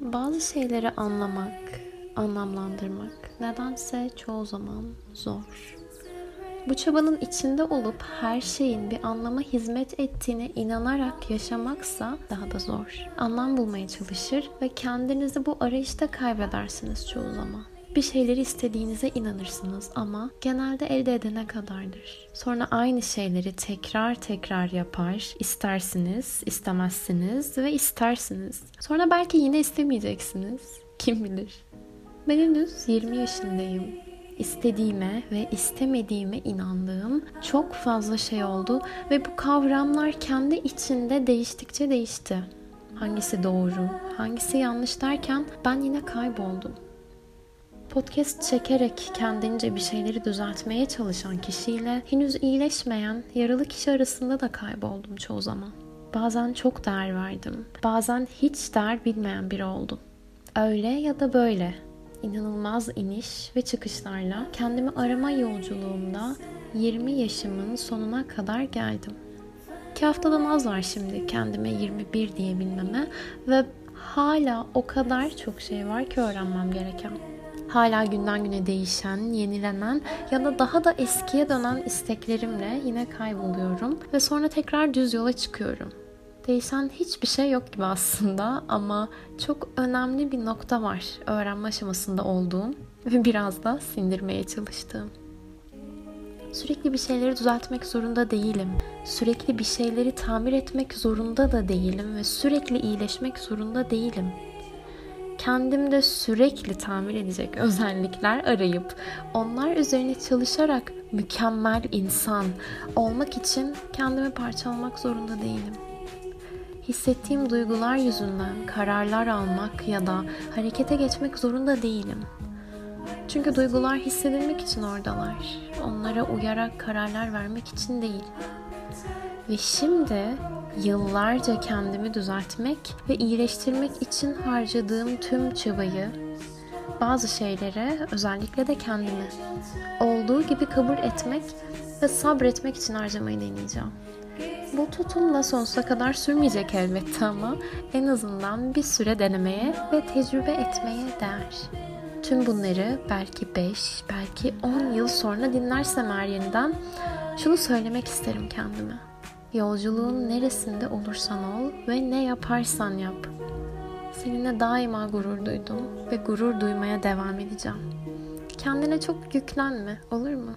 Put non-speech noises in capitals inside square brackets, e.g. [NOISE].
Bazı şeyleri anlamak, anlamlandırmak nedense çoğu zaman zor. Bu çabanın içinde olup her şeyin bir anlama hizmet ettiğine inanarak yaşamaksa daha da zor. Anlam bulmaya çalışır ve kendinizi bu arayışta kaybedersiniz çoğu zaman. Bir şeyleri istediğinize inanırsınız ama genelde elde edene kadardır. Sonra aynı şeyleri tekrar tekrar yapar, istersiniz, istemezsiniz ve istersiniz. Sonra belki yine istemeyeceksiniz. Kim bilir? Ben henüz 20 yaşındayım istediğime ve istemediğime inandığım çok fazla şey oldu ve bu kavramlar kendi içinde değiştikçe değişti. Hangisi doğru, hangisi yanlış derken ben yine kayboldum. Podcast çekerek kendince bir şeyleri düzeltmeye çalışan kişiyle henüz iyileşmeyen yaralı kişi arasında da kayboldum çoğu zaman. Bazen çok değer verdim. Bazen hiç değer bilmeyen biri oldum. Öyle ya da böyle inanılmaz iniş ve çıkışlarla kendimi arama yolculuğumda 20 yaşımın sonuna kadar geldim. İki haftadan az var şimdi kendime 21 diyebilmeme ve hala o kadar çok şey var ki öğrenmem gereken. Hala günden güne değişen, yenilenen ya da daha da eskiye dönen isteklerimle yine kayboluyorum ve sonra tekrar düz yola çıkıyorum. Değişen hiçbir şey yok gibi aslında ama çok önemli bir nokta var öğrenme aşamasında olduğum ve biraz da sindirmeye çalıştığım. Sürekli bir şeyleri düzeltmek zorunda değilim. Sürekli bir şeyleri tamir etmek zorunda da değilim ve sürekli iyileşmek zorunda değilim. Kendimde sürekli tamir edecek [LAUGHS] özellikler arayıp onlar üzerine çalışarak mükemmel insan olmak için kendimi parçalamak zorunda değilim hissettiğim duygular yüzünden kararlar almak ya da harekete geçmek zorunda değilim. Çünkü duygular hissedilmek için oradalar. Onlara uyarak kararlar vermek için değil. Ve şimdi yıllarca kendimi düzeltmek ve iyileştirmek için harcadığım tüm çabayı bazı şeylere özellikle de kendimi olduğu gibi kabul etmek ve sabretmek için harcamayı deneyeceğim. Bu tutumla sonsuza kadar sürmeyecek elbette ama en azından bir süre denemeye ve tecrübe etmeye değer. Tüm bunları belki 5, belki 10 yıl sonra dinlersem eğer yeniden şunu söylemek isterim kendime. Yolculuğun neresinde olursan ol ve ne yaparsan yap. Seninle daima gurur duydum ve gurur duymaya devam edeceğim. Kendine çok yüklenme, olur mu?